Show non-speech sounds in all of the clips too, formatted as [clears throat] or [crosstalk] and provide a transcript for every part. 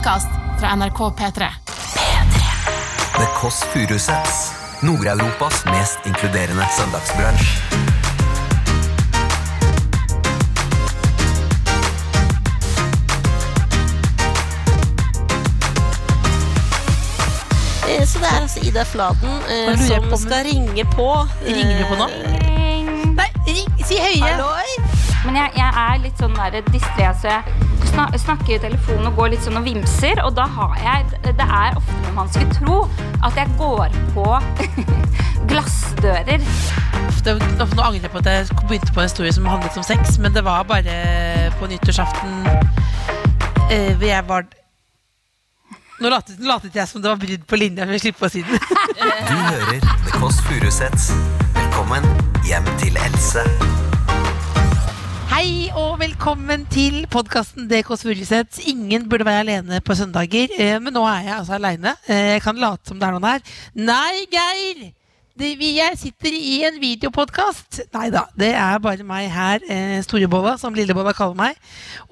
podkast fra NRK P3. The Kåss Furuseths. Nord-Europas mest inkluderende søndagsbransj. Eh, Så det er altså Ida Fladen eh, som på skal ringe på. Ringer du på nå? Ring. Nei, ring, si høye! Halloi! Men jeg, jeg er litt sånn distré, så jeg snakker i telefonen og går litt sånn og vimser. Og da har jeg Det er ofte når man skulle tro at jeg går på [laughs] glassdører. Ofte, ofte nå angrer jeg på at jeg begynte på en historie som handlet om sex, men det var bare på nyttårsaften eh, hvor jeg var Nå latet, latet jeg som det var brudd på linja, for jeg slipper å si det. [laughs] Du hører The Kåss Furuseths. Velkommen hjem til Else. Hei og velkommen til podkasten DKs Furuseth. Ingen burde være alene på søndager, eh, men nå er jeg altså aleine. Eh, Jeg kan late som det er noen her. Nei, Geir! Det, vi, jeg sitter i en videopodkast. Nei da, det er bare meg her, eh, Storebolla, som Lillebolla kaller meg.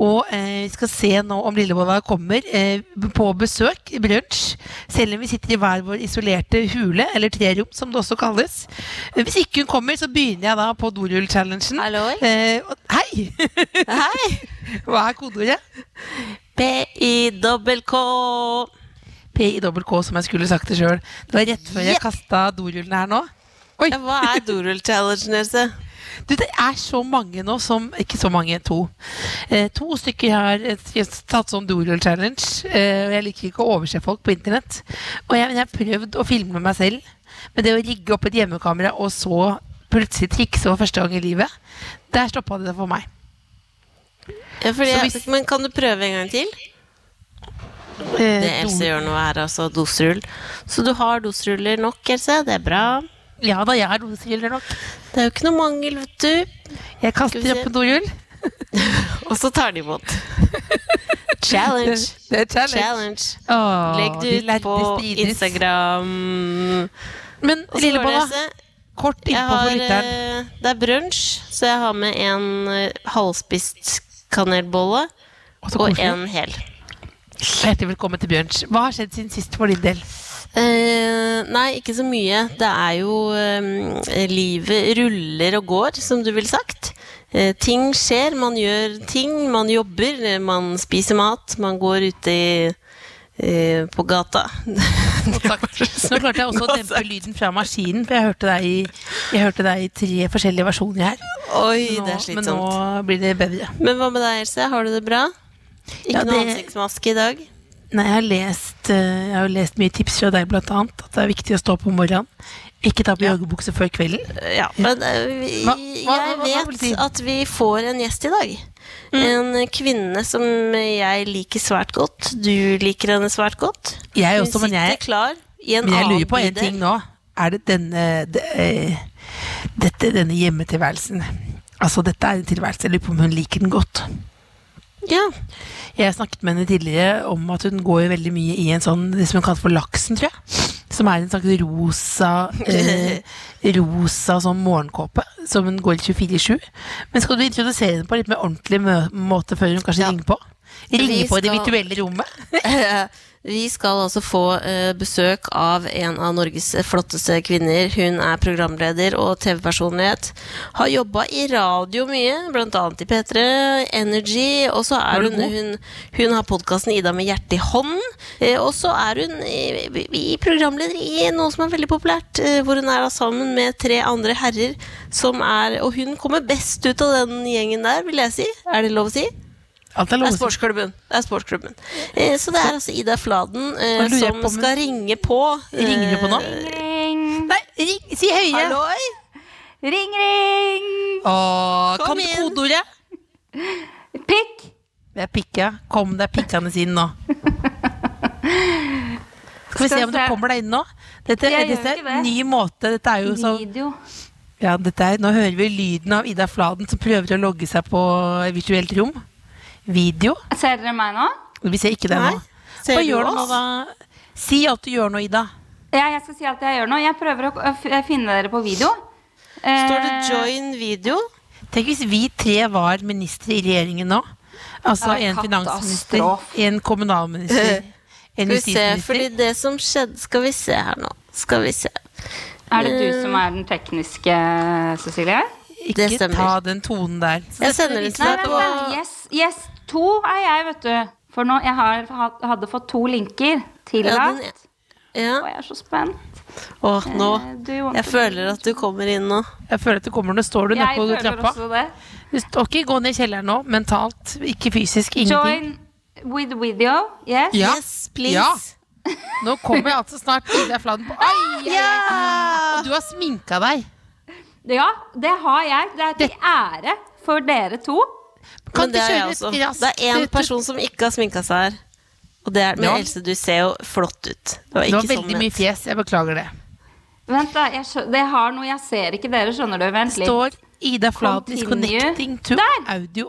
Og eh, vi skal se nå om Lillebolla kommer eh, på besøk, brunsj. Selv om vi sitter i hver vår isolerte hule, eller trerom, som det også kalles. Eh, Hvis ikke hun kommer, så begynner jeg da på dorull-challengen. Eh, hei! Hei! [laughs] Hva er kodeordet? P-I-dobbel-K. PIWK, som jeg skulle sagt det sjøl. Det var rett før jeg Ja. kasta dorullene her nå. Oi, hva er dorull-challengen, Else? du, Det er så mange nå som Ikke så mange, to. Eh, to stykker har eh, tatt sånn dorull-challenge. Eh, og jeg liker ikke å overse folk på internett. Og jeg, jeg har prøvd å filme meg selv. Men det å rigge opp et hjemmekamera og så plutselig trikse for første gang i livet, der stoppa det for meg. Ja, jeg, hvis- men kan du prøve en gang til? Eh, Det Else gjør nå, er altså dosrull. Så du har dosruller nok, Else. Det er bra. ja da, jeg har doseruller nok. Det er jo ikke noe mangel, vet du. Jeg kaster opp en dorull. [laughs] Og så tar de imot. [laughs] Challenge. Det er challenge. Challenge. Åh, Legg de det ut de på strides. Instagram. Men Lillebolla, det, kort innpå for lytteren. eh, det er brunsj, så jeg har med en eh, halvspist kanelbolle Og og en hel. Hjertelig velkommen til Bjørns. Hva har skjedd siden sist for din del? Eh, nei, ikke så mye. Det er jo eh, Livet ruller og går, som du ville sagt. Eh, ting skjer, man gjør ting. Man jobber, eh, man spiser mat, man går ute i, eh, på gata. Nå klarte jeg også å dempe lyden fra maskinen, for jeg hørte deg i, hørte deg i tre forskjellige versjoner her. Oi, Nå, det er men nå blir det bedre. Men hva med deg, Else? Har du det bra? Ikke Ja, noe ansiktsmaske i dag? Nei, jeg har lest, eh, jeg har lest mye tips fra deg, blant annet. At det er viktig å stå opp om morgenen. Ikke ta på joggebukse før kvelden. Ja, men eh, vi, Hva- hva- hva- hva jeg vet at vi får en gjest i dag. En kvinne som jeg liker svært godt. Du liker henne svært godt. Jeg Hun også, men jeg, men jeg lurer på en bydel. ting nå. Er det denne det, eh, dette, denne hjemmetilværelsen? Altså, dette er en tilværelse. Jeg lurer på om hun liker den godt. Ja. Jeg snakket med henne tidligere om at hun går veldig mye i en sånn det som hun kaller for laksen, tror jeg. Som er en slags rosa eh, Rosa sånn morgenkåpe som hun går i 24-7. Men skal du introdusere henne på en litt mer ordentlig måte før hun kanskje Ja. ringer på? Ringe på i det virtuelle rommet? [laughs] Vi skal altså få eh, besøk av en av Norges flotteste kvinner. Hun er programleder og TV-personlighet. Har jobba i radio mye, annet i P3, Energy. Og så er hun, hun Hun har podkasten Ida med hjertet i hånden. Eh, og så er hun i, i programleder i noe som er veldig populært, eh, hvor hun er da sammen med tre andre herrer som er Og hun kommer best ut av den gjengen der, vil jeg si. Er det lov å si? Alt er Det er sportsklubben. Det er sportsklubben. Eh, så det er altså Ida Fladen eh, som på skal ringe på. Ringer du på nå? Eh, Ring, Nei, ring! Si høye! Halloi! ring, ring! Åh, Kom inn. kodeordet! Pikk! Det er pikka. Kom deg pikkende inn nå. Skal vi se om du kommer deg inn nå? Dette, Jeg dette er en ny måte. Dette er jo så Video. Ja, dette er, nå hører vi lyden av Ida Fladen som prøver å logge seg på virtuelt rom. Video. Ser dere meg nå? Vi ser ikke det Nei. nå. Ser Hva gjør du nå, oss? da? Si at du gjør noe, Ida. Ja, jeg skal si alt jeg gjør nå. Jeg prøver å finne dere på video. Står det Eh, 'join video'? Tenk hvis vi tre var ministre i regjeringen nå. Altså en finansminister, en kommunalminister, [laughs] en Skal vi se, fordi justisminister. det som skjedde Skal vi se her nå. Skal vi se. Er det du som er den tekniske, Cecilie? Ikke ta den tonen der. Så Jeg sender den viser til deg at på. Yes, yes, to er jeg, vet du. For nå, jeg har, hadde fått to linker Ja, tillagt. den- ja. Og jeg er så spent. Åh, nå. Eh, Jeg føler at du kommer inn nå. Jeg føler at du kommer Nå står du nede på trappa. Du står ikke gå ned i kjelleren nå, mentalt, ikke fysisk, ingenting. Join with video. Yes. Ja. Yes, please. Ja. Nå kommer jeg altså snart Ida Fladen på Ai, ai, ai. Ja! Og du har sminka deg. Ja, det har jeg. Det er til ære for dere to. Kan Men det er jeg også. raskt Det er én person som ikke har sminka seg her. Og det er Men Ja. Else, du ser jo flott ut. Det var Det var veldig sånn mye fjes. Jeg beklager det. Vent, da. Jeg det har noe jeg ser ikke dere, skjønner du. Vent litt. står Ida Flatis connecting to Der! audio.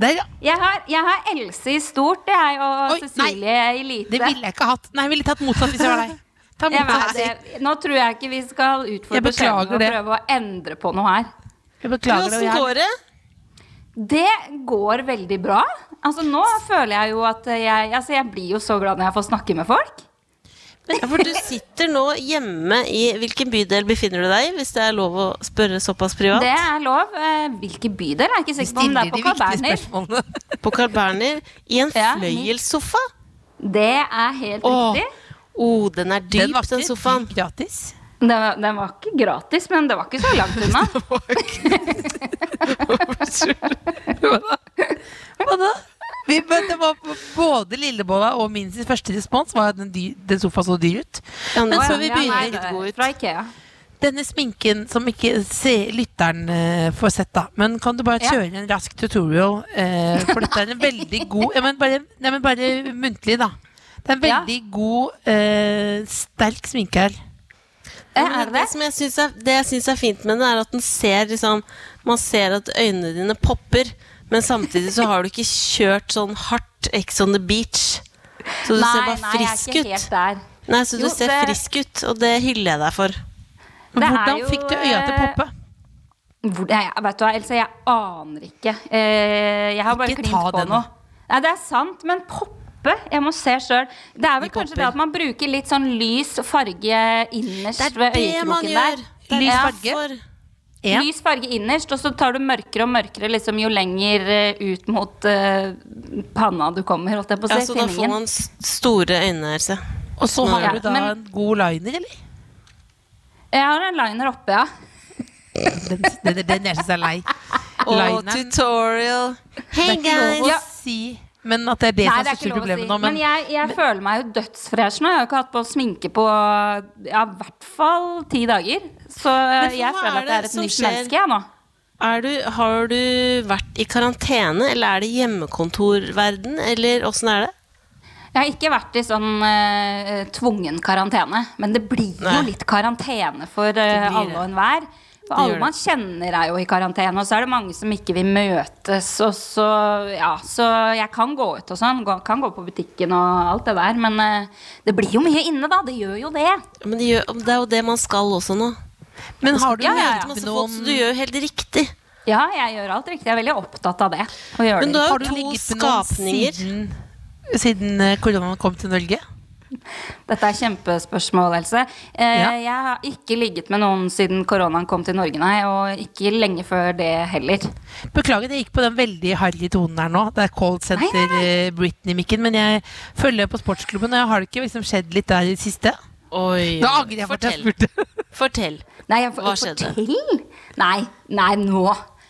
Der, ja. Jeg har, jeg har Else i stort, jeg, og Oi, nei. Cecilie i lite. Det ville jeg ikke hatt. Nei, jeg ville tatt motsatt hvis jeg var deg. Ta Jeg vet det. Nå tror jeg ikke vi skal utfordre skjebnen og det. prøve å endre på noe her. Jeg beklager det. Åssen går det? Det går veldig bra. Altså Nå føler jeg jo at jeg Altså jeg blir jo så glad når jeg får snakke med folk. Ja, for du sitter nå hjemme i Hvilken bydel befinner du deg i, hvis det er lov å spørre såpass privat? Det er lov. Eh, Hvilken bydel? Jeg er ikke sikker på om det er på Carl Berner. På Carl Berner. I en Ja. fløyelssofa? Det er helt Åh, riktig. oh, den er dyp, Den den, sofaen. gratis. Den var, den var ikke gratis, men det var ikke så langt unna. [laughs] Hva da? Hva da? Vi, men det var både Lillebolla og min sin første respons var at den, den sofaen så dyr ut. Ja, Men så vi Ja, begynner nei, er ut. Fra Ikea. Denne sminken som ikke se, lytteren uh, får sett, da. Men kan du bare Ja. en rask tutorial? Uh, for dette er en veldig god ja, men bare, nei, men bare muntlig, da. Det er en Ja. veldig god, uh, sterk sminke her. Er det det? som jeg synes er, det jeg syns er fint med den, er at den ser liksom Man ser at øynene dine popper, men samtidig så har du ikke kjørt sånn hardt Ex on the beach. Så du ser bare nei, jeg er frisk ikke ut. Nei, så du Jo, ser det- frisk ut, og det hyller jeg deg for. Men Det er hvordan jo, fikk du øya til å poppe? Hvor, jeg, vet du hva, Else, jeg aner ikke. Eh, jeg har bare Ikke klint ta på nå noe. Nei, det er sant, men poppe Jeg må se sjøl. Det er vel De kanskje det at man bruker litt sånn lys farge innerst ved øyekroken der. Det er Lys Ja. farge. Ja. Lys farge innerst, og så tar du mørkere og mørkere liksom, jo lenger eh, ut mot uh, panna du kommer. Holdt jeg på å Ja, si. så da får man store øyne, Else. Og så har Ja, du da men- en god liner, eller? Jeg har en liner oppe, ja. Den, den, den jeg syns er lei. Og tutorial. Hey Det er ikke lov å guys! si, men at det er det Nei, som det er største å si. nå. Men, Men, jeg, jeg føler meg jo dødsfresh nå. Jeg har ikke hatt på sminke på ja, i hvert fall ti dager. Så jeg føler er at jeg er et nytt skjer? menneske, jeg nå. Er du, har du vært i karantene, eller er det hjemmekontorverden, eller åssen er det? Jeg har ikke vært i sånn uh, tvungen karantene. Men det blir Nei. jo litt karantene for uh, alle og enhver. For alle man kjenner er jo i karantene, og så er det mange som ikke vil møtes. Og så, ja, så jeg kan gå ut og sånn. Kan gå på butikken og alt det der. Men eh, det blir jo mye inne, da. Det gjør jo det. Men det, gjør, det er jo det man skal også nå. men har du Ja, ja, ja. møtt Masse folk, så du gjør jo helt riktig. Ja, jeg gjør alt riktig. Jeg er veldig opptatt av det. Men det du har jo du to skapninger. siden, siden eh, koronaen kom til Norge? Dette er kjempespørsmål, Else. Eh, Ja. Jeg har ikke ligget med noen siden koronaen kom til Norge, nei. Og ikke lenge før det heller. Beklager, jeg gikk på den veldig harry tonen her nå. Det er Cold Center eh, Britney-mikken. Men jeg følger på sportsklubben, og har det ikke liksom skjedd litt der i det siste? Oi. Nå angrer jeg på at jeg Fortell. spurte. Fortell. Nei, jeg, Hva skjedde? Fortell! Nei, nei, nå.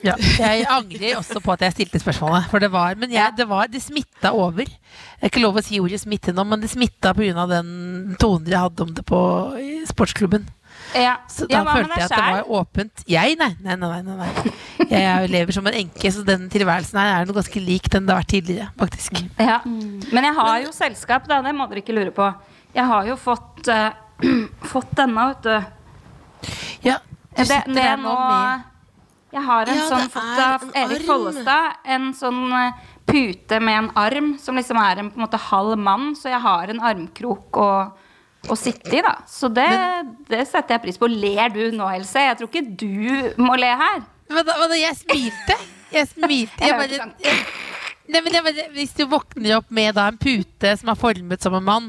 Ja, [laughs] jeg angrer også på at jeg stilte spørsmålet. For det var, men jeg, det, var, det smitta over. Det er ikke lov å si ordet smitte nå, men det smitta pga. den tonen dere hadde om det på i sportsklubben. Ja, Så da ja, følte jeg at det var åpent. Jeg? Nei, nei, nei. nei, nei. Jeg er- lever som en enke, så den tilværelsen her er noe ganske lik den det har vært tidligere, faktisk. Ja. Men jeg har jo selskap, da. Det må dere ikke lure på. Jeg har jo fått, uh, [clears throat] fått denne, vet du. Ja, du Det, sitter det nå nå med Jeg har en Ja, sånn fått av Erik. Follestad. En sånn eh, pute med en arm som liksom er en på en måte halv mann. Så jeg har en armkrok å, å sitte i, da. Så det, det setter jeg pris på. Ler du nå, Else? Jeg tror ikke du må le her. Men da, men da? Jeg smilte. Jeg smilte. Jeg [laughs] Jeg bare sånn. jeg, Nei, men jeg bare, hvis du våkner opp med da en pute som er formet som en mann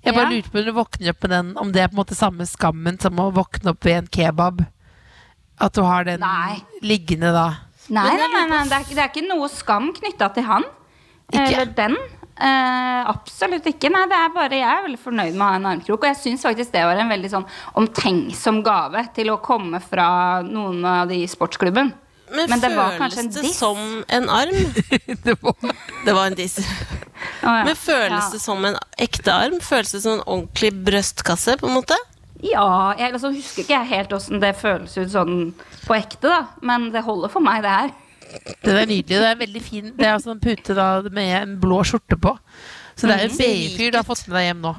Jeg bare Ja. lurte på om du våkner opp med den, om det er på en måte samme skammen som å våkne opp ved en kebab. At du har den Nei. liggende da. Nei, nei, nei, nei det, er, det er ikke noe skam knytta til han. Ikke? Eller den. Eh, absolutt ikke. Nei, det er bare Jeg er veldig fornøyd med å ha en armkrok. Og jeg syns faktisk det var en veldig sånn omtenksom gave til å komme fra noen av de i sportsklubben. Men, Men det var føles det diss. som en arm? [laughs] det var, Det var en diss. Oh, ja. Men føles ja. det som en ekte arm? Føles det som en ordentlig brøstkasse? på en måte? Ja, jeg altså, husker ikke jeg helt åssen det føles ut sånn på ekte, da. Men det holder for meg, det her. det er nydelig. Det er veldig fin. Det er altså en pute da med en blå skjorte på. Så det er en Mhm. BI-fyr du har fått med deg hjem nå.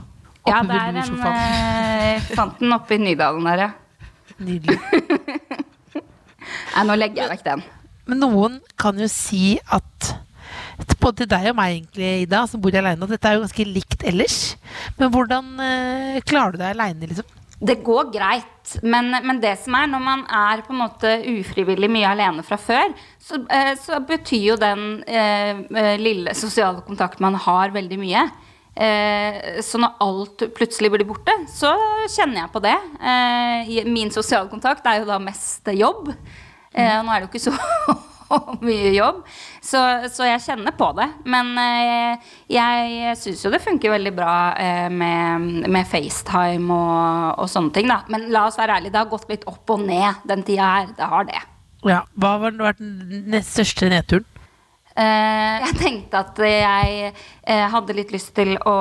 Ja, det er en eh, Fant den oppe i Nydalen der, ja. Nydelig. Nei, nå legger jeg vekk den. Men noen kan jo si at både til deg og meg, egentlig, Ida, som bor alene, at dette er jo ganske likt ellers. Men hvordan eh, klarer du deg aleine, liksom? Det går greit, men, men det som er når man er på en måte ufrivillig mye alene fra før, så, eh, så betyr jo den eh, eh, lille sosiale kontakten man har, veldig mye. Eh, så når alt plutselig blir borte, så kjenner jeg på det. Eh, min sosiale kontakt er jo da mest jobb. Eh, og nå er det jo ikke så [laughs] mye jobb, så, så jeg kjenner på det. Men eh, jeg syns jo det funker veldig bra eh, med, med FaceTime og, og sånne ting. Da. Men la oss være ærlige, det har gått litt opp og ned den tida her. Det har det. Ja, Hva har vært den nest største nedturen? Eh, jeg tenkte at jeg eh, hadde litt lyst til å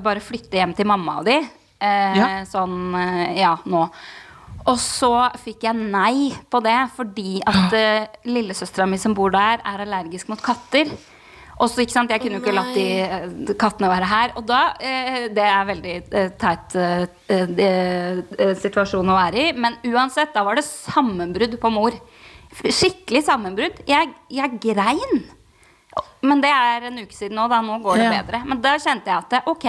bare flytte hjem til mamma og de. Eh, Ja. Sånn, eh, ja, nå. Og så fikk jeg nei på det fordi at uh, lillesøstera mi som bor der, er allergisk mot katter. Og så, ikke sant, Jeg kunne jo ikke latt de eh, kattene være her. Og da eh, Det er veldig eh, teit eh, situasjon å være i. Men uansett, da var det sammenbrudd på mor. Skikkelig sammenbrudd. Jeg, jeg grein. Men det er en uke siden nå, da. Nå går det Ja. bedre. Men da kjente jeg at ok,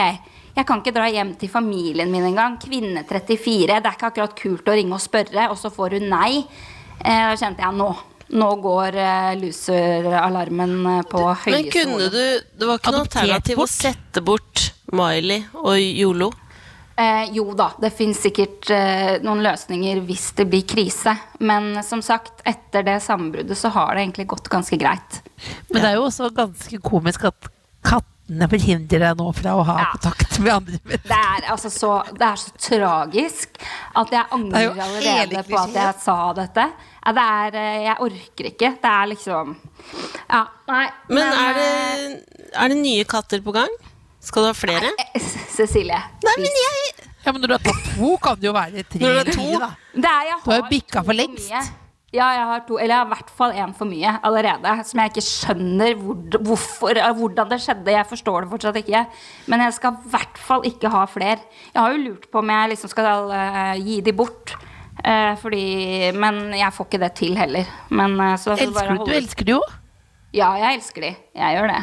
jeg kan ikke dra hjem til familien min engang. Kvinne 34. Det er ikke akkurat kult å ringe og spørre, og så får hun nei. Eh, Da kjente jeg nå. Nå går eh, loser-alarmen på høyeste Men kunne du Det var ikke noe alternativ bort. å sette bort Miley og Yolo? Eh, jo da, det fins sikkert eh, noen løsninger hvis det blir krise. Men som sagt, etter det sammenbruddet så har det egentlig gått ganske greit. Men det er jo også ganske komisk at kattene forhindrer deg nå fra å ha Ja. kontakt med andre mennesker. Det er, altså så, det er så tragisk at jeg er angrer allerede på at jeg sa dette. Ja, det er, eh, jeg orker ikke. Det er liksom Ja, nei. Men er det, eh, er det nye katter på gang? Skal du ha flere? Nei, Cecilie. Nei, men jeg Ja, men når du har tatt to, kan det jo være tre Når du har eller to? fire, da. Det er, jeg Du har jo bikka for lengst. Ja, jeg har to, eller jeg har i hvert fall én for mye allerede. Som jeg ikke skjønner hvor, hvorfor, hvordan det skjedde. Jeg forstår det fortsatt ikke. Men jeg skal i hvert fall ikke ha flere. Jeg har jo lurt på om jeg liksom skal uh, gi de bort. Uh, fordi, men jeg får ikke det til heller. Men, uh, så Elsker du, du elsker de jo. Ja, jeg elsker de. Jeg gjør det.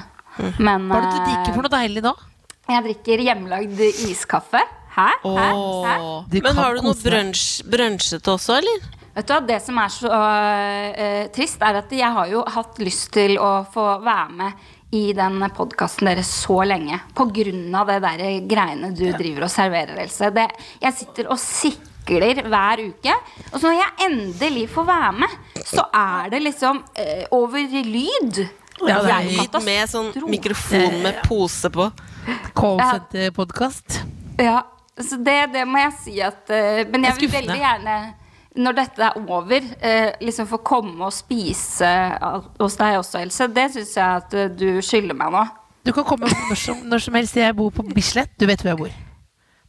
Men Hva er det du eh, drikker for noe deilig nå? jeg drikker hjemmelagd iskaffe. Hæ? Hæ? Hæ? Hæ? Men har du noe brunsj- brunsjete også, eller? Vet du hva, Det som er så uh, trist, er at jeg har jo hatt lyst til å få være med i den podkasten deres så lenge. På grunn av det der greiene du driver og serverer, Else. Det, jeg sitter og sikler hver uke. Og så når jeg endelig får være med, så er det liksom øh, over lyd. Ja, det er Lyd med sånn mikrofon med pose på. Callsenter-podkast. Ja, så det, det må jeg si at eh, Men jeg vil veldig gjerne, når dette er over, eh, liksom få komme og spise hos deg også, Else. Det syns jeg at eh, du skylder meg nå. Du kan komme når som, når som helst. Jeg bor på Bislett. Du vet hvor jeg bor.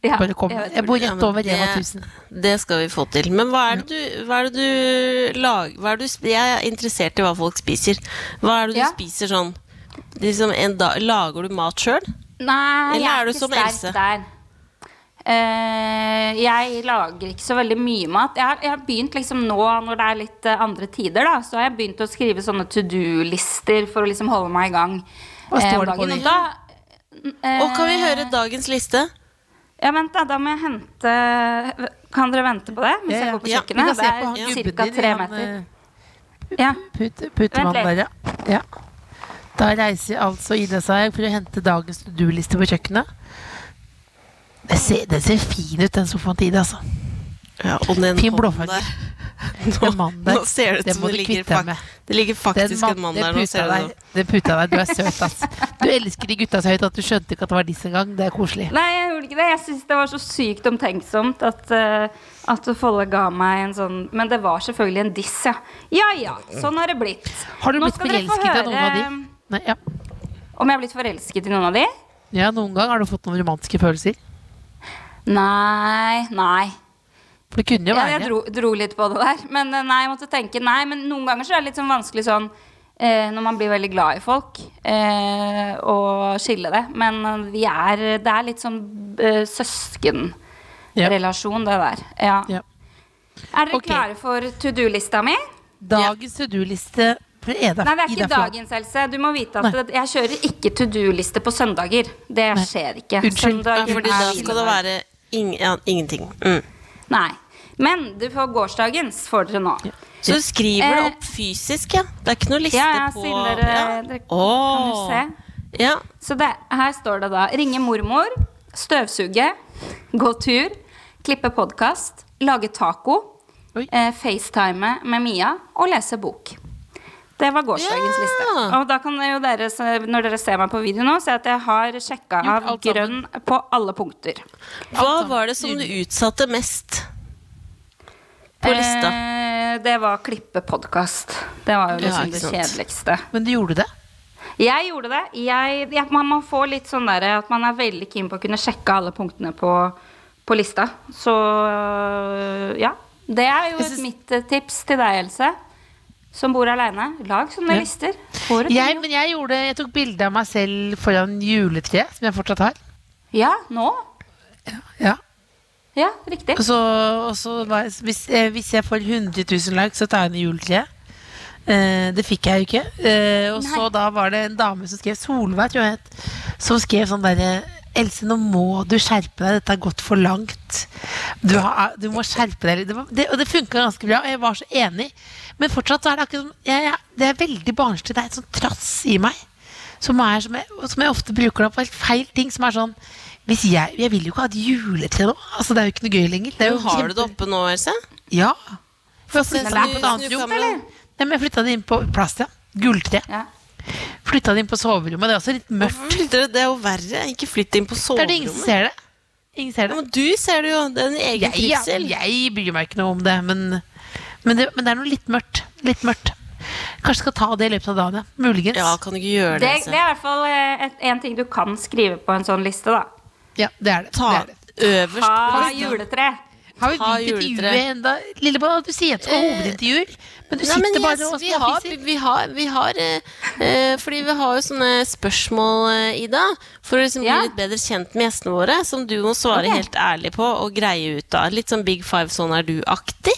Ja, Bare kom. jeg Jeg bor rett over Rema 1000. Det skal vi få til. Men hva er det du, hva er det du lager hva er det du, Jeg er interessert i hva folk spiser. Hva er det du Ja. spiser sånn liksom en dag, Lager du mat sjøl? Nei, Eller jeg er er ikke som sterk Else? der. Eh, jeg lager ikke så veldig mye mat. Jeg har, jeg har begynt liksom nå når det er litt eh, andre tider, da, så har jeg begynt å skrive sånne to do-lister for å liksom holde meg i gang. Hva eh, står eh, det på da, eh, Og kan vi høre dagens liste? Ja, vent da, da må jeg hente Kan dere vente på det? Mens jeg går på kjøkkenet? Ja, på det er ca. tre meter. eh, Ja. Put, putemann Vent der, ja. ja. Da reiser altså Ida seg for å hente dagens to do-liste på kjøkkenet. Det ser, det ser fin ut, den sofaen til Ida, altså. Ja, og den Fin blåfarge. [laughs] Den der, Nå ser det ut som det ligger, deg det ligger faktisk mann, en mann der. Nå ser du det. den puta deg. du er søt, ass. Du elsker de gutta så høyt at du skjønte ikke at det var disse engang. Det er koselig. Nei, jeg gjorde ikke det. Jeg syns det var så sykt omtenksomt at, uh, at Folle ga meg en sånn Men det var selvfølgelig en diss, ja. Ja ja, sånn har det blitt. Har du Nå blitt forelsket i noen av de? Nei, ja. Om jeg har blitt forelsket i noen av de? ja, noen gang har du fått noen romantiske følelser. Nei, nei. For det kunne jo Ja, være. jeg dro, dro litt på det der. Men eh, nei, jeg måtte tenke nei. Men noen ganger så er det litt sånn vanskelig sånn eh, når man blir veldig glad i folk, eh, å skille det. Men eh, vi er Det er litt sånn eh, søskenrelasjon, det der. Ja. Ja. Er dere okay. klare for to do-lista mi? Dagens to do-liste Nei, det er ikke dagens, Else. Du må vite at Nei. det- jeg kjører ikke to do-liste på søndager. Det skjer ikke. Unnskyld. Ja, Søndager fordi er da skal det være ing ja, ingenting. Mm. Nei. Men du får gårsdagens får dere nå. Så du skriver det Eh, opp fysisk, ja? Det er ikke noe liste Ja, jeg på dere, ja. dere Kan Åh. du se? Ja. Så det, her står det da ringe mormor, støvsuge, gå tur, klippe podkast, lage taco, eh, facetime med Mia og lese bok. Det var gårsdagens Ja. liste. Og da kan jo dere, når dere ser meg på video nå, se at jeg har sjekka av grønn på alle punkter. Hva var det som du utsatte mest på lista? Eh, det var klippe podkast. Det var jo liksom ja, det kjedeligste. Men du gjorde det? Jeg gjorde det. Jeg, jeg, man, man får litt sånn der at man er veldig keen på å kunne sjekke alle punktene på, på lista. Så ja. Det er jo et mitt eh, tips til deg, Else. Som bor aleine. Lag sånne Ja. lister. Jeg, men jeg, gjorde, jeg tok bilde av meg selv foran juletreet, som jeg fortsatt har. Ja, nå. Ja. Ja, riktig. Og så, og så jeg, hvis, eh, hvis jeg får 100 000 lag så tar jeg ned juletreet. Eh, det fikk jeg jo ikke. Eh, og så da var det en dame som skrev Solveig, tror jeg som skrev sånn derre Else, nå må du skjerpe deg. Dette har gått for langt. Du, har, du må skjerpe deg. Det, var, det, og det funka ganske bra, og jeg var så enig. Men fortsatt så er det akkurat som jeg, jeg, Det er veldig barnslig. Det er et sånt trass i meg. Som, er, som, jeg, som jeg ofte bruker det på helt feil ting. Som er sånn hvis jeg, jeg vil jo ikke ha et juletre nå. Altså, det er jo ikke noe gøy lenger. Det er jo Har du det oppe nå, Else? ja. For jeg. Nei, men jeg flytta det inn på plast, ja. Gulltre. Ja. Flytta det inn på soverommet. Det er også litt mørkt. Hvorfor? Det er jo verre. Ikke flytt inn på soverommet. Det er det ingen ser det. Ingen ser Ja, det. men du ser det jo. Det er en egen Jeg, ja, trivsel. jeg bryr meg ikke noe om det, men, men det, men det er noe litt mørkt. Litt mørkt. Kanskje skal ta det i løpet av dagen, ja. Muligens. Ja, kan du ikke gjøre Det, det? det er i hvert fall eh, et, en ting du kan skrive på en sånn liste, da. Ja, det er det. Ta det, er det. øverst Ha juletre. Har vi begynt intervjuet ennå, Lillebolla, du sier at du skal ha hovedintervjuer, men du Nei, sitter men yes, bare og vi har, vi har, vi har eh, eh, Fordi vi har jo sånne spørsmål, eh, Ida, for å liksom Ja. bli litt bedre kjent med gjestene våre, som du må svare okay. helt ærlig på og greie ut av. Litt sånn Big Five, sånn er du-aktig.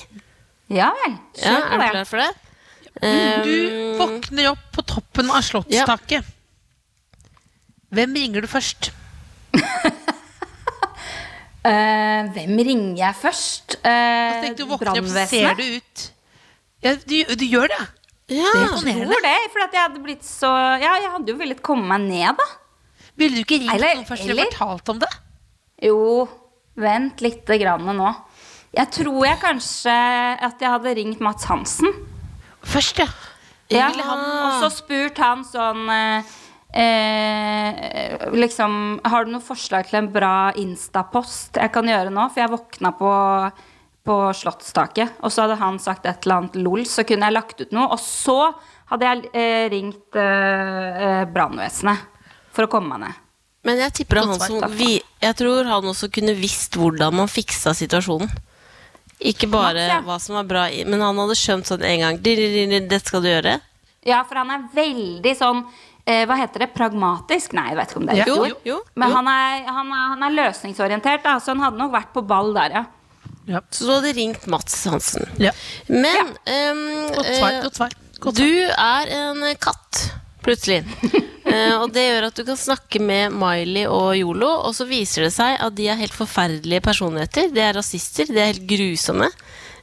Ja vel. Ja, er du klar for det? Du Um, våkner opp på toppen av slottstaket. Hvem ringer du først? [laughs] Eh, hvem ringer jeg først? Uh, Tenk, du våkner opp, så ser du ut ja, du, du gjør det, ja. Det Jeg tror det, for at jeg hadde blitt så Ja, jeg hadde jo villet komme meg ned, da. Ville du ikke ringt Eller- noen først eller- eller fortalt om det? Jo, vent lite grann nå. Jeg tror jeg kanskje at jeg hadde ringt Mats Hansen. Først, ja. Ja, han, og så spurt han sånn eh, eh, Liksom Har du noen forslag til en bra Insta-post jeg kan gjøre nå? For jeg våkna på, på slottstaket, og så hadde han sagt et eller annet lol, så kunne jeg lagt ut noe. Og så hadde jeg eh, ringt eh, eh, brannvesenet for å komme meg ned. Men jeg tipper han som vi, Jeg tror han også kunne visst hvordan man fiksa situasjonen. Ikke bare Max, ja. hva som var bra, men han hadde skjønt sånn en gang «Di, di, di, di, Dette skal du gjøre. Ja, for han er veldig sånn eh, Hva heter det? Pragmatisk? Nei, jeg vet ikke om det er Ja, et Jo, ord. jo, Men jo. Han, er, han, er, han er løsningsorientert, da, så han hadde nok vært på ball der, ja. ja. Så du hadde ringt Mats Hansen. ja. Men um, Godt svar. eh, Godt svar. Godt svar. Du er en katt, plutselig. uh, [laughs] og det gjør at du kan snakke med Miley og Yolo, og så viser det seg at de er helt forferdelige personligheter. De er rasister, de er helt grusomme.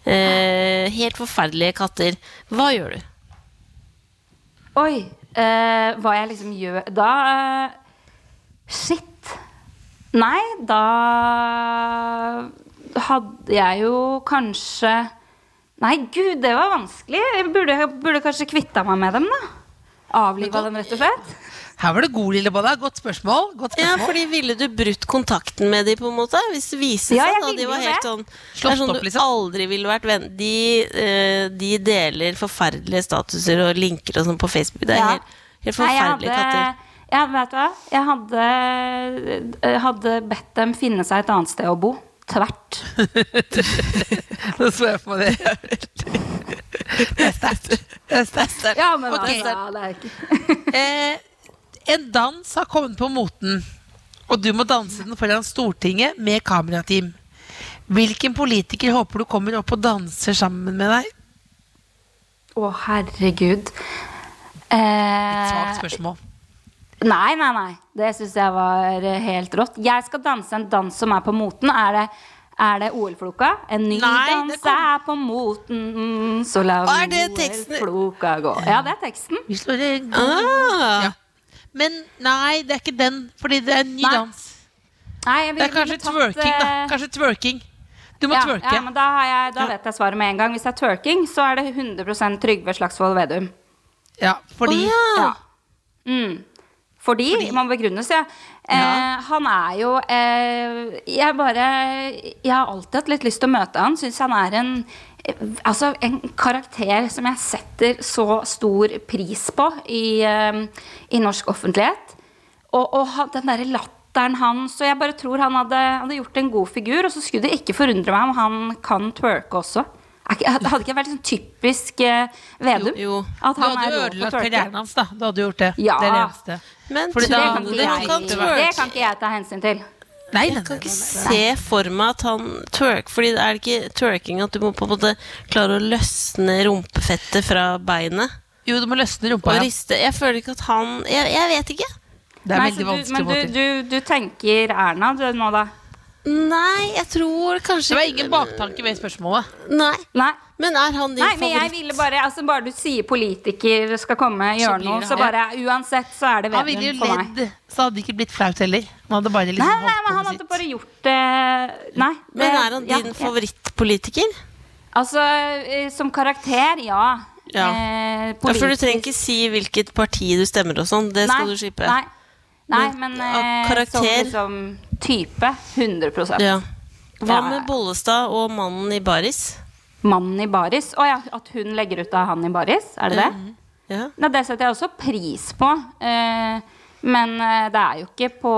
Uh, helt forferdelige katter. Hva gjør du? Oi. Eh, hva jeg liksom gjør Da uh, Shit. Nei, da hadde jeg jo kanskje Nei, gud, det var vanskelig. Jeg burde, burde kanskje kvitta meg med dem, da. Avliva den, rett og slett. Her var det god, Lillebolla. Godt spørsmål. Godt Ja, fordi Ville du brutt kontakten med dem på en måte? Hvis det viser seg ja, da, de var helt sånn Det Slått er sånn opp, du liksom. aldri ville vært venn De, eh, de deler forferdelige statuser og linker og sånn på Facebook. Det er Ja. helt, helt Nei, hadde, forferdelige katter. Ja, vet du hva? Jeg hadde, jeg hadde bedt dem finne seg et annet sted å bo. Tvert. [laughs] Nå så jeg på det. [laughs] Det er sterkt. Det er. Ja, men okay. altså, det er ikke [laughs] Eh, en dans har kommet på moten, og du må danse den foran Stortinget med kamerateam. Hvilken politiker håper du kommer opp og danser sammen med deg? Å, herregud. Et svakt Eh, spørsmål. nei, nei, nei. Det syns jeg var eh, helt rått. Jeg skal danse en dans som er på moten. Er det, er det OL-floka? En ny Nei, dans kom- er på moten, så la det? OL-floka gå. Ja, det er teksten. Vi slår en god Ah, Ja. Men nei, det er ikke den, fordi det er en ny Nei. dans. Nei, jeg Det er kanskje tatt, twerking, da. eh, Kanskje twerking. Du må ja, twerke. Ja, men da, har jeg, da vet jeg svaret med en gang. Hvis det er twerking, så er det 100 Trygve Slagsvold Vedum. Ja, fordi oh, ja. Ja. Mm. Fordi, man begrunnes, ja. Eh, han er jo eh, Jeg bare Jeg har alltid hatt litt lyst til å møte han. Syns han er en eh, Altså en karakter som jeg setter så stor pris på i, eh, i norsk offentlighet. Og, og den derre latteren hans. Og jeg bare tror han hadde, hadde gjort en god figur. Og så skulle det ikke forundre meg om han kan twerke også. Det hadde ikke vært sånn typisk eh, Vedum? Jo. At du han hadde er jo rå på ødelagt karrieren hans, da. Du hadde gjort det. Ja. Det er det eneste. Men Fordi Det da kan, du ikke han jeg, kan det kan ikke jeg ta hensyn til. Nei, nei, Jeg kan ikke se for meg at han twerk Fordi er det ikke twerking at du må på en måte klare å løsne rumpefettet fra beinet? Jo, du må løsne rumpa. Og Ja. riste Jeg føler ikke at han Jeg, jeg vet ikke. Det er Nei, veldig du, vanskelig men å få du, til. du, du tenker Erna du, nå, da? Nei, jeg tror kanskje Det var ingen baktanke ved spørsmålet. Nei. Nei. Men er han din Nei, men jeg favoritt? ville bare altså Bare du sier politiker skal komme og Så gjøre blir noe, det så han. bare uansett så er det Han ville jo Vedum for meg. ledd, så hadde det ikke blitt flaut heller. Han hadde bare liksom Nei, nei, holdt men på han med hadde sitt. bare gjort det Nei. Men det- er han ja, din ja. favorittpolitiker? Altså, eh, som karakter, ja. Ja. Eh, Ja, for du politisk- trenger ikke si hvilket parti du stemmer og sånn. Det skal Nei, du slippe. Nei, nei Men, eh, som liksom type 100 Ja. Hva med Bollestad og mannen i baris? Mannen i baris. Å ja, at hun legger ut av han i baris? Er det det? Ja. Nei, det setter jeg også pris på. Eh, men eh, det er jo ikke på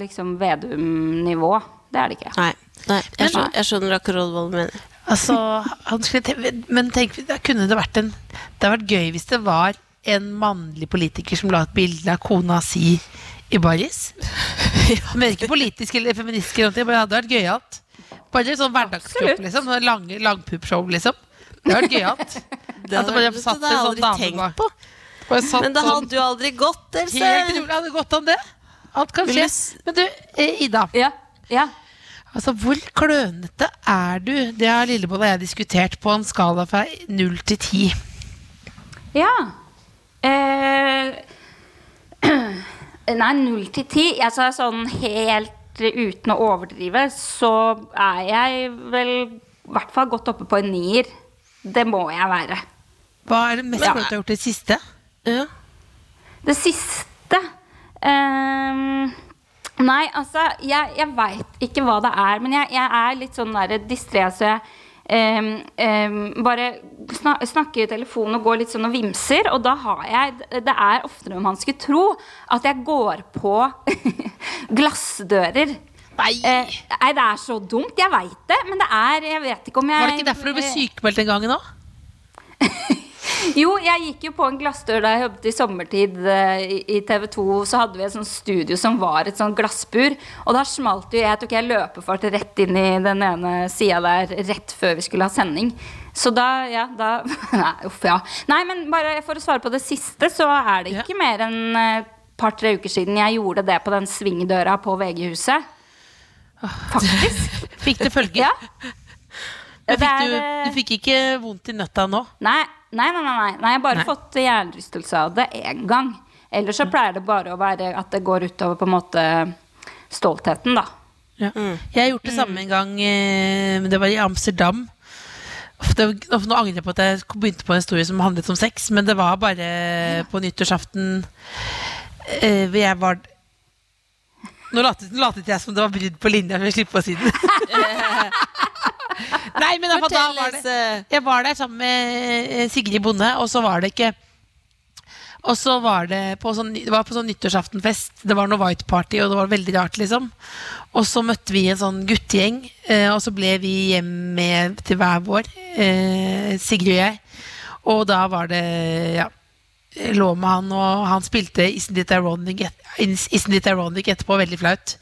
liksom Vedum-nivå. Det er det ikke. Nei. Nei jeg, skjønner, jeg skjønner akkurat hva du mener. Altså, han skulle men tenk, da kunne det vært en Det hadde vært gøy hvis det var en mannlig politiker som la et bilde av kona si i baris. [laughs] Men ikke politisk eller feministisk, men det hadde vært gøyalt. Bare sånn hverdagskropp, liksom. Sånn Lang, Langpuppshow, liksom. Det hadde vært gøyalt. [laughs] Det hadde- jeg sånn aldri tenkt på. Men det sånn- hadde jo aldri gått, Else. Helt rolig hadde gått an, det. Alt kan skje. Men du, eh, Ida. Ja. ja. Altså, Hvor klønete er du? Det har Lillebolla og jeg diskutert på en skala fra null til ti. Ja. Eh, [clears throat] nei, null til ti. Altså sånn helt uten å overdrive, så er jeg vel i hvert fall godt oppe på en nier. Det må jeg være. Hva er det mest Ja. du har gjort det siste? Ja. Det siste um, Nei, altså, jeg, jeg veit ikke hva det er. Men jeg, jeg er litt sånn distré, så jeg ehm, ehm, bare snak, snakker i telefonen og går litt sånn og vimser. Og da har jeg Det er oftere enn man skulle tro at jeg går på [laughs] glassdører. Nei! Eh, nei, det er så dumt. Jeg veit det, men det er Jeg vet ikke om jeg Var det ikke derfor du ble sykemeldt en gang òg? [laughs] Jo, jeg gikk jo på en glassdør da jeg jobbet i sommertid eh, i TV 2. Så hadde vi et sånt studio som var et sånt glassbur. Og da smalt jo jeg tok jeg løpefart rett inn i den ene sida der rett før vi skulle ha sending. Så da, ja, da [laughs] Nei, uff, ja. Nei, men bare for å svare på det siste, så er det Ja. ikke mer enn et par-tre uker siden jeg gjorde det på den svingdøra på VG-huset. Faktisk. [laughs] Fikk det følger? Ja. Men fikk du, eh, du fikk ikke vondt i nøtta nå? Nei, nei, nei, nei, nei. jeg har bare Nei. fått hjernerystelse av det én gang. Eller så pleier det bare å være at det går utover på en måte stoltheten, da. Ja. Jeg har gjort det samme en gang, eh, men det var i Amsterdam. Det, nå angrer jeg på at jeg begynte på en historie som handlet om sex, men det var bare på nyttårsaften eh, jeg var Nå latet, latet jeg som det var brudd på linja, for å slippe å si den. [laughs] [laughs] Nei, men da var det Jeg var der sammen med eh, Sigrid Bonde, og så var det ikke og så var det på sånn, det var på sånn nyttårsaftenfest. Det var noe white party, og det var veldig rart, liksom. Og så møtte vi en sånn guttegjeng, eh, og så ble vi hjem med til hver vår, eh, Sigrid og jeg. Og da var det ja, lå med han, og han spilte Isn't It Ironic, Isn't It Ironic etterpå, veldig flaut.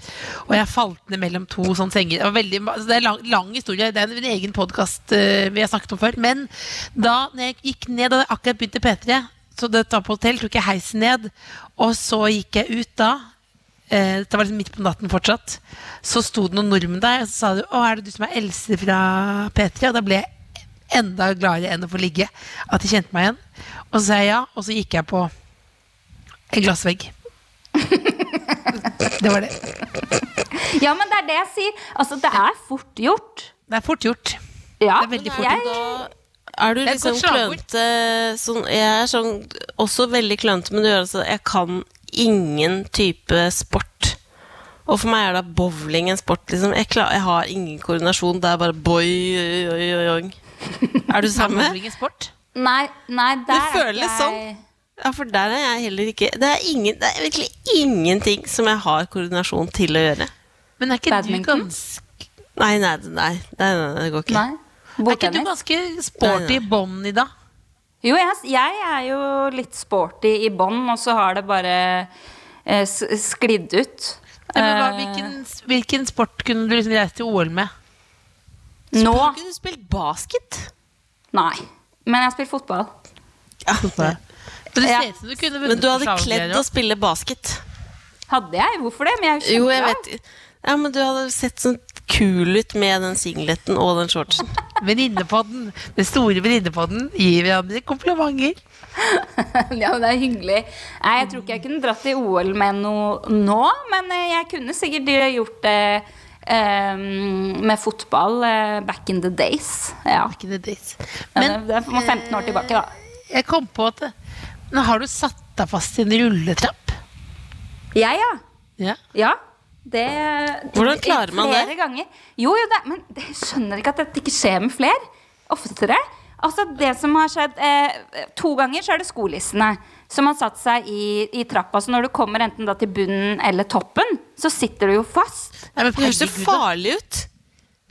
Og jeg falt ned mellom to sånne senger. Det, veldig, altså det er lang, lang historie, det er en, en egen podkast vi har snakket om før. Men da jeg gikk ned, da jeg akkurat begynte P3, så det var på hotell, tok jeg heisen ned, og så gikk jeg ut da. Eh, det var liksom midt på natten fortsatt. Så sto det noen nordmenn der, og så sa du 'Å, er det du som er Else fra P3?' Og da ble jeg enda gladere enn å få ligge. At de kjente meg igjen. Og så sa jeg ja, og så gikk jeg på en glassvegg. [laughs] det var det. Ja, men det er det jeg sier. Altså, det er fort gjort. Det er fort gjort. Ja, Det er veldig fort jeg, Da er du er liksom klønete sånn, Jeg er sånn, også veldig klønete, men du gjør altså Jeg kan ingen type sport. Og for meg er da bowling en sport, liksom. Jeg, klar, jeg har ingen koordinasjon. Det er bare boy, oi, oi, oi. [laughs] Er du samme? Bowling er sport. Nei, nei, der det føles ikke sånn. Ja, for der er jeg heller ikke Det er, ingen, det er virkelig ingenting som jeg har koordinasjon til å gjøre. Men er ikke du ganske Nei, nei, nei, nei, nei, nei det går ikke. Nei. Er ikke du ganske sporty i bånn i dag? Jo, jeg, jeg er jo litt sporty i bånn, og så har det bare eh, sklidd ut. Nei, men hva, Eh, hvilken, hvilken sport kunne du liksom reist til OL med? Nå Sport, kunne du spilt basket? Nei. Men jeg har spilt fotball. Men det Ja. ser ut som du kunne Men du hadde kledd å spille basket. Hadde jeg? Hvorfor det? Men jeg er jo jeg kjempeglad. vet Ja, men du hadde sett sånn kul ut med den singleten og den shortsen. [laughs] Venninnepodden, den store venninnepodden, gir hverandre komplimenter. [laughs] Ja, men det er hyggelig. Nei, jeg tror ikke jeg kunne dratt til OL med noe nå, men eh, jeg kunne sikkert gjort det eh, med fotball eh, back in the days. Ja. Back in the days. Men, det er 15 år tilbake, da. jeg kom på at Nå har du satt deg fast i en rulletrapp. Jeg, ja. Ja. Ja. Det Hvordan klarer man det? Ganger. Jo, jo, det, men jeg skjønner ikke at dette ikke skjer med flere. Oftere. Altså, det som har skjedd eh, To ganger så er det skolissene som har satt seg i, i trappa. Så når du kommer enten da til bunnen eller toppen, så sitter du jo fast. Nei, men Det høres jo farlig ut. Ja,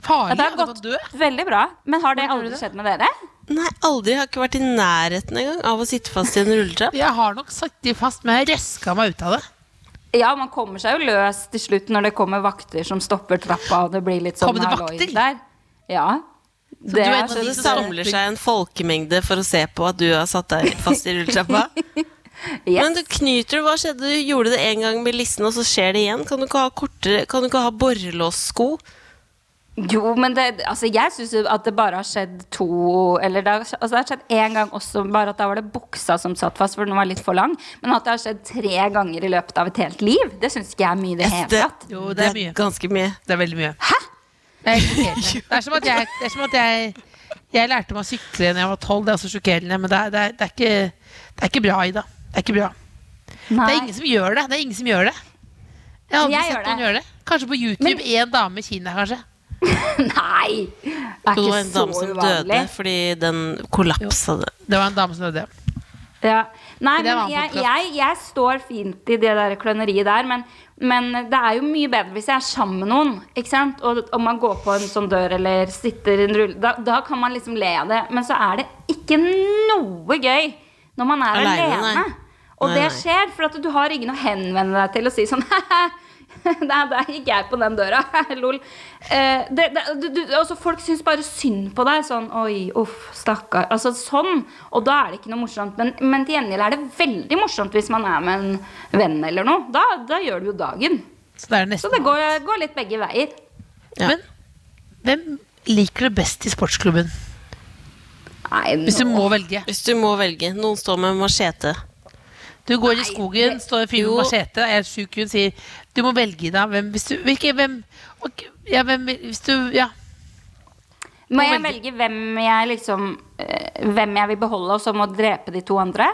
Farlig, det har ja, du gått dø. veldig bra. Men har det aldri skjedd med dere? Nei, aldri. Jeg har ikke vært i nærheten engang av å sitte fast i en rulletrapp. [laughs] Jeg har nok satt de fast, men jeg røska meg ut av det. Ja, man kommer seg jo løs til slutt når det kommer vakter som stopper trappa, og det blir litt sånn Kommer det halloi vakter? der. Ja. du er en av Så de det samler seg en folkemengde for å se på at du har satt deg fast i rulletrappa. [laughs] Yes. Men du knyter, hva skjedde? Du gjorde det en gang med lissen, og så skjer det igjen. Kan du ikke ha kortere Kan du ikke ha borrelåssko? Jo, men det, altså jeg syns jo at det bare har skjedd to Eller det har, altså det har skjedd én gang også, bare at da var det buksa som satt fast, for den var litt for lang. Men at det har skjedd tre ganger i løpet av et helt liv, det syns ikke jeg er mye i det hele tatt. Jo, det er mye. ganske mye. Det er veldig mye. Hæ? Det er, det er som at jeg, det er som at jeg Jeg lærte meg å sykle da jeg var tolv. Det er også sjokkerende, men det er, det, er, det, er ikke, det er ikke bra, Ida. Det er ikke bra. Det er ingen som gjør det. Det er ingen som gjør det. Jeg har aldri Jeg sett noen det. gjøre det. Kanskje på YouTube. Men- En dame i Kina, kanskje. [laughs] Nei! Det er Det var en dame som uvanlig. døde fordi den kollapsa. det. Det var en dame som døde. Ja. Nei, Men jeg, jeg, jeg står fint i det der kløneriet der, men, men det er jo mye bedre hvis jeg er sammen med noen. Ikke sant? Og om man går på en sånn dør eller sitter i en rulle da, da kan man liksom le av det. Men så er det ikke noe gøy når man er Alene, alene. Og Nei, det skjer, for at du har ingen å henvende deg til og si sånn [laughs] Der, der gikk jeg på den døra. [laughs] Lol. Eh, det, det, du, du, altså folk syns bare synd på deg. Sånn oi, uff, stakkar. Altså sånn. Og da er det ikke noe morsomt. Men, men til gjengjeld er det veldig morsomt hvis man er med en venn eller noe. Da, da gjør du jo dagen. Så det er Så det går, går litt begge veier. Ja. Men hvem liker du best i sportsklubben? Nei, Hvis du må velge. Hvis du må velge. Noen står med machete. Du går i skogen, står og fyr med machete, er sjuk hun sier du må velge da hvem hvis du Hvilke hvem okay, Ja, hvem hvis du Ja. Må jeg velge. hvem jeg liksom eh, Hvem jeg vil beholde, og så må drepe de to andre?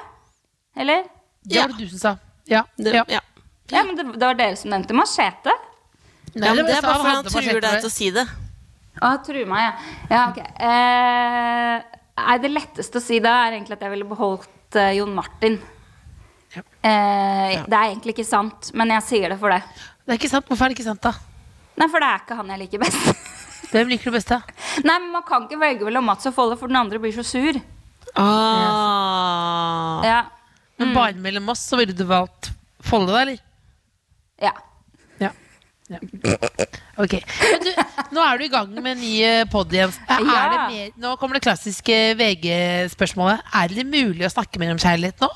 Eller? Det Ja. var det du som sa. Ja. Det, ja. ja. Ja, men det, det var dere som nevnte machete. Nei, ja, men det er bare for fordi han truer deg til å si det. Å, truer meg, ja. ja ok. Eh, nei, det letteste å si da er egentlig at jeg ville beholdt eh, Jon Martin. Ja. Eh, Det er egentlig ikke sant, men jeg sier det for det. Det er ikke sant. Hvorfor er det ikke sant, da? Nei, for det er ikke han jeg liker best. [laughs] Hvem liker du best, da? [laughs] Nei, men Man kan ikke velge mellom Mats og Folle, for den andre blir så sur. Ah. Ja. Men bare mellom oss, så ville du valgt Folle, da, eller? ja. Ja. ja. Ok. Men du, nå er du i gang med en ny pod igjen. Er Ja. mer, nå kommer det klassiske VG-spørsmålet. Er det mulig å snakke mer om kjærlighet nå?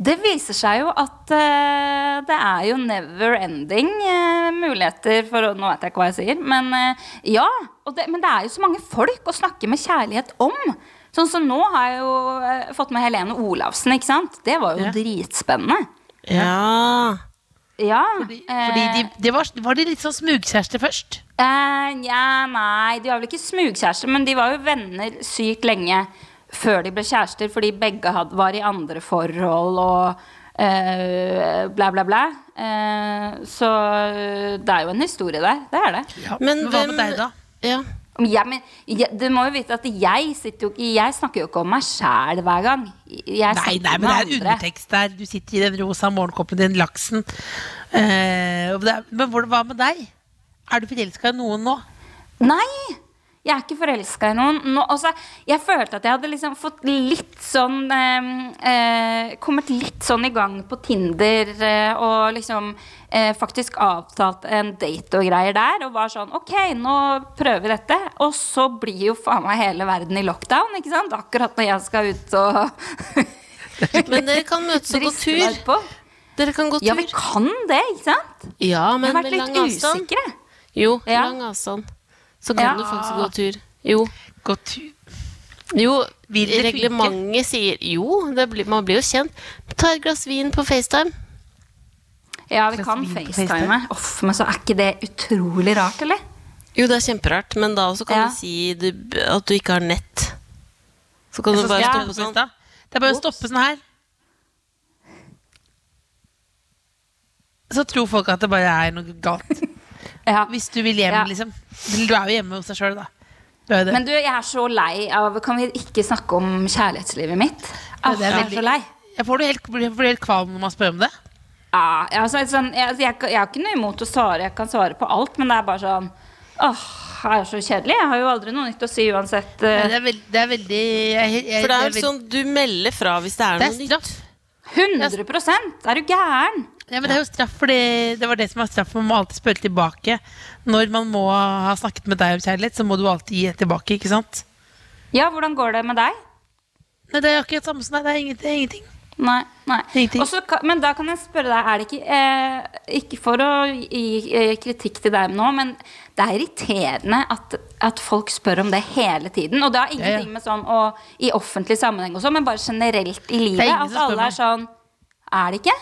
Det viser seg jo at uh, det er jo never ending uh, muligheter for å Nå vet jeg ikke hva jeg sier, men uh, ja. Det, men det er jo så mange folk å snakke med kjærlighet om. Sånn som nå har jeg jo fått med Helene Olavsen, ikke sant. Det var jo Ja. dritspennende. Ja. Ja. Fordi, fordi de, de var, var de litt sånn smugkjærester først? ja, nei, de var vel ikke smugkjærester, men de var jo venner sykt lenge før de ble kjærester, fordi begge had, var i andre forhold og eh, bla, bla, bla. Eh, så det er jo en historie der. Det er det. Ja. Men Men hva med deg, da? ja. Ja, men, ja, du må jo vite at jeg jo ikke Jeg snakker jo ikke om meg sjæl hver gang. Jeg Nei, nei, men det er andre. undertekst der. Du sitter i den rosa morgenkoppen din, laksen. Eh, men hva med deg? Er du forelska i noen nå? Nei! Jeg er ikke forelska i noen. Nå, også, jeg følte at jeg hadde liksom fått litt sånn eh, eh, Kommet litt sånn i gang på Tinder eh, og liksom eh, faktisk avtalt en date og greier der. Og var sånn Ok, nå prøver vi dette. Og så blir jo faen meg hele verden i lockdown, ikke sant? Akkurat når jeg skal ut og [laughs] Men dere kan møtes og gå tur. Dere kan gå tur. Ja, vi kan det, ikke sant? Ja, Jeg men har vært litt usikre. Jo, Ja. lang avstand. Så kan Ja. du faktisk gå tur. Jo. Gå tur. Jo, funke? reglementet sier jo, det blir, man blir jo kjent. Ta et glass vin på FaceTime. Ja, vi kan facetime. Uff, men så er ikke det utrolig rart, eller? Jo, det er kjemperart, men da også kan Ja. du si du, at du ikke har nett. Så kan du Så bare stoppe sånn. sånn. Det er bare å stoppe sånn her. Så tror folk at det bare er noe galt. Ja. Hvis du vil hjem, Ja. liksom. Du er jo hjemme hos deg sjøl, da. Du er jo det. Men du, jeg er så lei av Kan vi ikke snakke om kjærlighetslivet mitt? Ah, det er jeg er veldig- så lei. jeg får du helt, blir helt kvalm når man spør om det. Ja, altså, sånn, jeg, jeg, jeg har ikke noe imot å svare. Jeg kan svare på alt, men det er bare sånn Åh, det er så kjedelig. Jeg har jo aldri noe nytt å si uansett. eh, Det er, veld, det er veldig jeg, jeg, For det er jo sånn, du melder fra hvis det er Det noe er nytt. straff. 100% Er du gæren? Ja, men det er jo straff, fordi det var det som var straff. Man må alltid spørre tilbake. Når man må ha snakket med deg om kjærlighet, så må du alltid gi tilbake, ikke sant? Ja, hvordan går det med deg? Nei, det er det samme som deg. Det er ingenting. Nei. nei. Ingenting. Og så kan- men da kan jeg spørre deg, er det ikke eh, Ikke for å gi eh, kritikk til deg nå, men det er irriterende at, at folk spør om det hele tiden. Og det har ingenting ja. med sånn å, i offentlig sammenheng og sånn, men bare generelt i livet. At alle er sånn Er det ikke?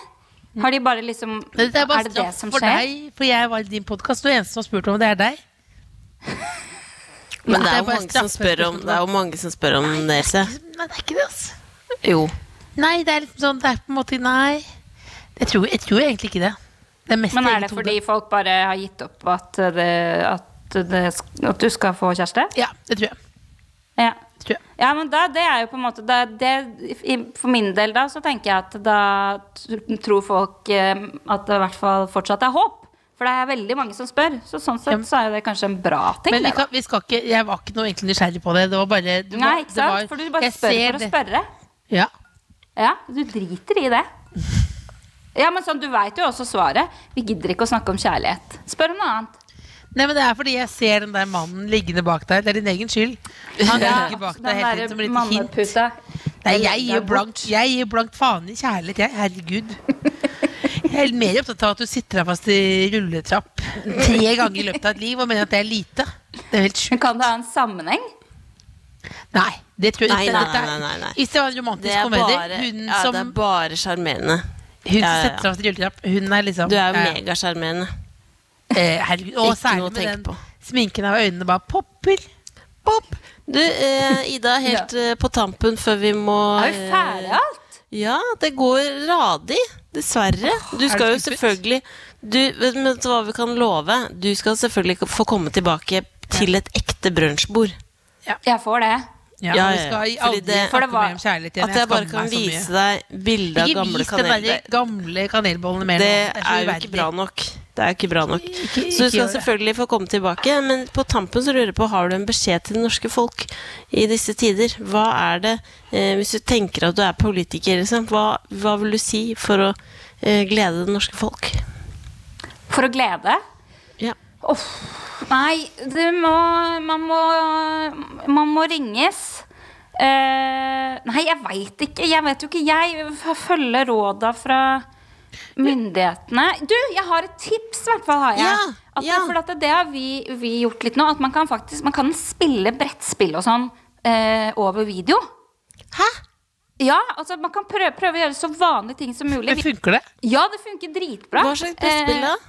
Har de bare liksom det er bare Er det det som som for skjer? deg, for jeg var i din podkast, og eneste som har spurt om det, er deg. Men det er jo mange som spør om det. er jo mange som spør om det, Nei, det er ikke det, altså. Jo. Nei, det er liksom sånn Det er på en måte Nei. Jeg tror, jeg tror egentlig ikke det. Det er Men er det fordi fordi folk bare har gitt opp at, det, at, det, at du skal få kjæreste? Ja, det tror jeg. Ja. Tror jeg. Ja, men da, det er jo på en måte da, det, For min del da, så tenker jeg at da tror folk eh, at det i hvert fall fortsatt er håp. For det er veldig mange som spør. Så sånn sett så er det kanskje en bra ting. Men vi det, kan, vi skal ikke, jeg var ikke noe egentlig nysgjerrig på det. Det var bare du Nei, ikke sant? var- for du bare spør for å det. spørre. Ja. Ja, du driter i det. Ja, men sånn, Du veit jo også svaret. Vi gidder ikke å snakke om kjærlighet. Spør om noe annet. Nei, men Det er fordi jeg ser den der mannen liggende bak deg. Det er din egen skyld. Han Ja, ligger bak deg helt der som et lite hint. Nei, Jeg gir blankt, jeg gir blankt faen i kjærlighet, jeg. Herregud. Jeg er mer opptatt av at du sitter der fast i rulletrapp tre ganger i løpet av et liv og mener at det er lite. Det er helt Men sjukt. kan det ha en sammenheng? Nei, det tror jeg ikke. nei, nei, nei, nei. Hvis det var en romantisk komedie ja, som det er bare sjarmerende. Hun Ja, ja, ja. setter seg fast i rulletrapp, hun er liksom Du er jo ja, megasjarmerende. eh, Herregud. Og særlig med den på. sminken av øynene bare popper. Pop! Du, eh, Ida, [laughs] helt ja. på tampen før vi må Er vi ferdige eh, alt? Ja, det går radig. Dessverre. Du skal jo selvfølgelig du, Vet du hva vi kan love? Du skal selvfølgelig få komme tilbake til et ekte brunsjbord. Jeg får det. Ja, Ja, ja. vi skal aldri det- snakke var- mer om kjærlighet igjen. At jeg bare kan vise deg bilde av gamle vis Ikke vis kaneler. gamle kanelbollene mer Det nå. er jo ikke bra nok. Det er ikke bra nok. Ikke- Så du skal selvfølgelig få komme tilbake. Men på tampen så lurer jeg på, har du en beskjed til det norske folk i disse tider? Hva er det, eh, hvis du tenker at du er politiker, liksom, hva, hva vil du si for å eh, glede det norske folk? For å glede? Ja. Uff, nei, det må Man må Man må ringes. Uh, nei, jeg veit ikke. Jeg vet jo ikke. Jeg følger råda fra myndighetene. Du, jeg har et tips, i hvert fall. har jeg. Ja, at, ja. For at det har vi, vi gjort litt nå. At man kan faktisk Man kan spille brettspill og sånn uh, over video. Hæ? Ja, altså Man kan prøve, prøve å gjøre så vanlige ting som mulig. Det funker det? Ja, det funker dritbra. Hva slags brettspill da? Eh,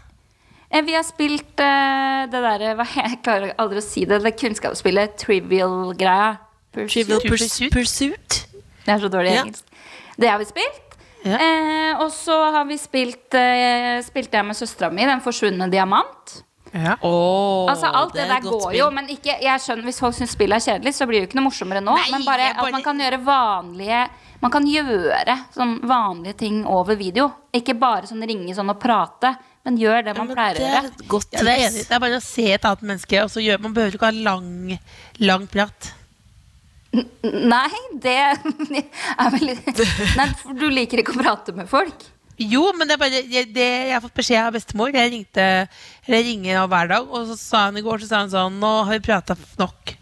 vi har spilt uh, det derre [laughs] Jeg klarer aldri å si det. Det kunnskapsspillet Trivial-greia. Trivial Pursuit. Pursuit? Pursuit? Det er så dårlig Ja. engelsk. Det har vi spilt. Ja. Eh, og så har vi spilt eh, Spilte jeg med søstera mi Den forsvunne diamant. Ja. Åh, Altså Alt det, det der går spill. jo, men ikke, jeg skjønner hvis folk syns spillet er kjedelig, så blir det jo ikke noe morsommere nå. Nei, men bare bare- at man kan gjøre vanlige Man kan gjøre sånn vanlige ting over video. Ikke bare sånn ringe sånn og prate, men gjør det man ja, pleier å det gjøre. er Ja, det er Det er bare å se et annet menneske, og så gjør man behøver ikke ha lang, lang prat. Nei, det [laughs] er vel Nei, for du liker ikke å prate med folk? Jo, men det er bare jeg, det, jeg har fått beskjed av bestemor. Jeg ringte Jeg ringer hver dag, og så sa hun i går så sa hun sånn Nå har vi prata nok.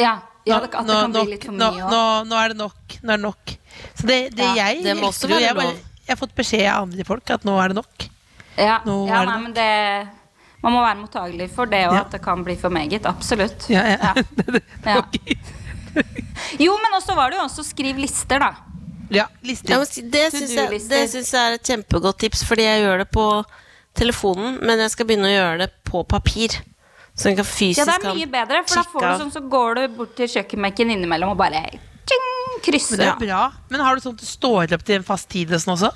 Ja, ja Nå, det, at det nå, kan bli nok, litt for nå, mye nå, er det nok. Nå er det nok. Så det, det Ja, jeg det må også være jeg, bare, jeg har fått beskjed av andre folk at nå er det nok. Ja, ja er nei, men det Man må være mottagelig for det òg, Ja. at det kan bli for meget. Absolutt. Ja, ja. Ja. [laughs] [laughs] Jo, men også var det jo også skriv lister, da. ja lister. Ja, det syns jeg, det syns jeg er et kjempegodt tips, fordi jeg gjør det på telefonen, men jeg skal begynne å gjøre det på papir. Så jeg kan fysisk Ja, det er mye bedre, for da får du sånn, så går du bort til kjøkkenbenken innimellom og bare tjing, Men krysser. det er bra. Men har du sånn at du står opp til en fast tid og sånn også?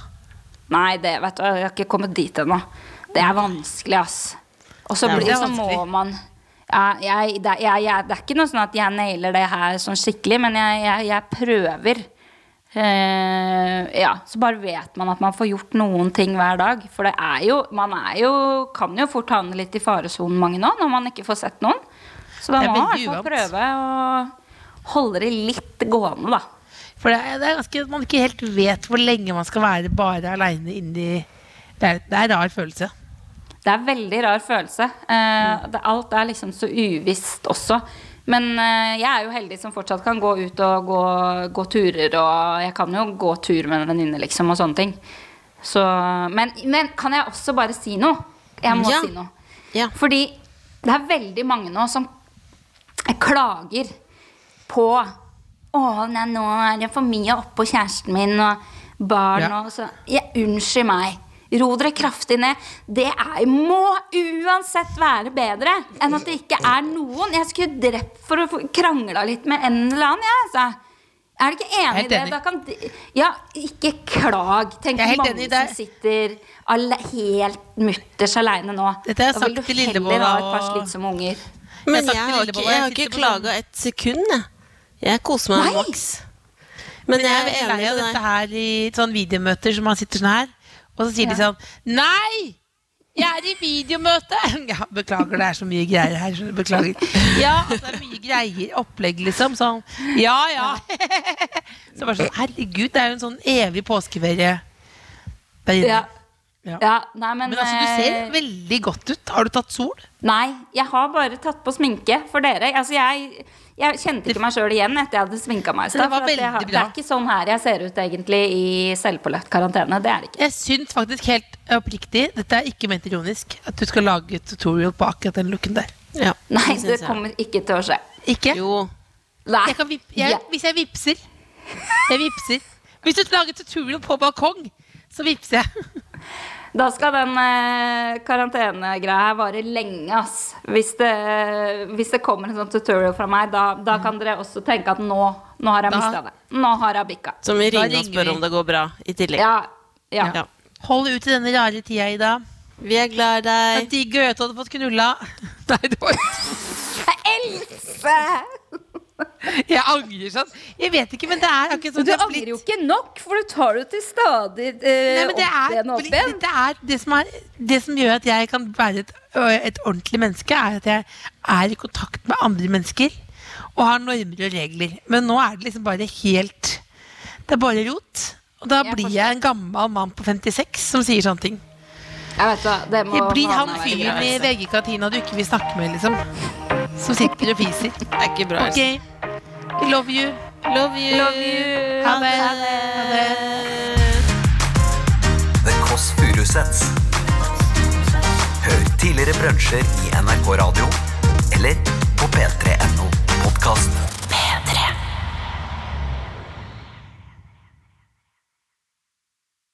Nei, det vet du, jeg har ikke kommet dit ennå. Det er vanskelig, ass. Og så blir så må man ja, jeg, det, jeg, jeg, det er ikke noe sånn at jeg nailer det her sånn skikkelig, men jeg, prøver. Uh, ja, så bare vet man at man får gjort noen ting hver dag. For det er jo Man er jo, kan jo fort havne litt i faresonen mange nå, når man ikke får sett noen. Så da må man i hvert fall prøve å holde det litt gående, da. For det er, det er ganske Man ikke helt vet hvor lenge man skal være bare aleine inni det er, det er en rar følelse. Det er en veldig rar følelse. Eh, det, alt er liksom så uvisst også. Men eh, jeg er jo heldig som fortsatt kan gå ut og gå, gå turer. Og jeg kan jo gå tur med en venninne liksom, og sånne ting. Så, men, men kan jeg også bare si noe? Jeg må Ja. si noe. Ja. Fordi det er veldig mange nå som klager på Å, nei, nå er det for mye oppå kjæresten min og barn Ja. og så ja, Unnskyld meg. Ro dere kraftig ned. Det er, må uansett være bedre enn at det ikke er noen. Jeg skulle drept for å krangla litt med en eller annen, jeg, altså. Er du ikke enig i det? Da kan, de- ja, ikke klag. Tenk mange som sitter alle, helt mutters aleine nå. Dette har jeg da vil sagt du til heller ha et par slitsomme unger. Men Jeg har sagt jeg ikke, Lillebolla, jeg har ikke klaga et sekund, jeg. Jeg koser meg Nei. maks. Men jeg er enig i dette her i sånn videomøter som man sitter sånn her, og så sier de sånn Nei! Jeg er i videomøte! [laughs] Ja, beklager, det er så mye greier her. så Beklager. Ja, altså, det er mye greier. Opplegg, liksom. Sånn ja, ja. [laughs] Så bare sånn Herregud, det er jo en sånn evig påskeferie der inne. Ja. Ja. ja, nei, men, Men altså, du ser eh, veldig godt ut. Har du tatt sol? Nei, jeg har bare tatt på sminke for dere. Altså, jeg, jeg kjente ikke meg sjøl igjen etter jeg hadde sminka meg. Så det veldig har- Det er ikke sånn her jeg ser ut egentlig i selvpålagt karantene. Det er det ikke. Jeg syns faktisk helt oppriktig, dette er ikke ment ironisk, at du skal lage et tutorial på akkurat den looken der. Ja, Nei, det det kommer ikke til å skje. Ikke? Jo. Nei. Jeg kan vip, jeg, Hvis jeg vipser Jeg vipser Hvis du lager tutorial på balkong så vipser jeg. [laughs] Da skal den eh, karantenegreia her vare lenge, ass. Hvis det, hvis det kommer en sånn tutorial fra meg, da, da kan dere også tenke at nå, nå har jeg Da- mista det. Nå har jeg bikka. Så vi Da ringer og ringer spørre vi. om det går bra i tillegg. Ja. ja. Ja. Hold ut i denne rare tida, Ida. Vi er glad i deg. At de Gaute hadde fått knulla. [laughs] Nei, det var Else! [laughs] Jeg angrer sånn. Jeg vet ikke, men det er akkurat sånn du er angrer jo ikke nok, for du tar det til stadig eh, Nei, men det opp igjen og opp igjen. det, er det, som er, det som gjør at jeg kan være et, et ordentlig menneske, er at jeg er i kontakt med andre mennesker og har normer og regler. Men nå er det liksom bare helt Det er bare rot. Og da Jeg blir jeg en gammel mann på 56 som sier sånne ting. Jeg vet da, det må blir han fyren i VG-kantina du ikke vil snakke med, liksom. Som sitter og fiser. Det er ikke bra. Ok. Love you. Love you. Love you. Ha det. Ha det. The Kåss Furuseths. Hør tidligere brunsjer i NRK Radio eller på p3.no podkast.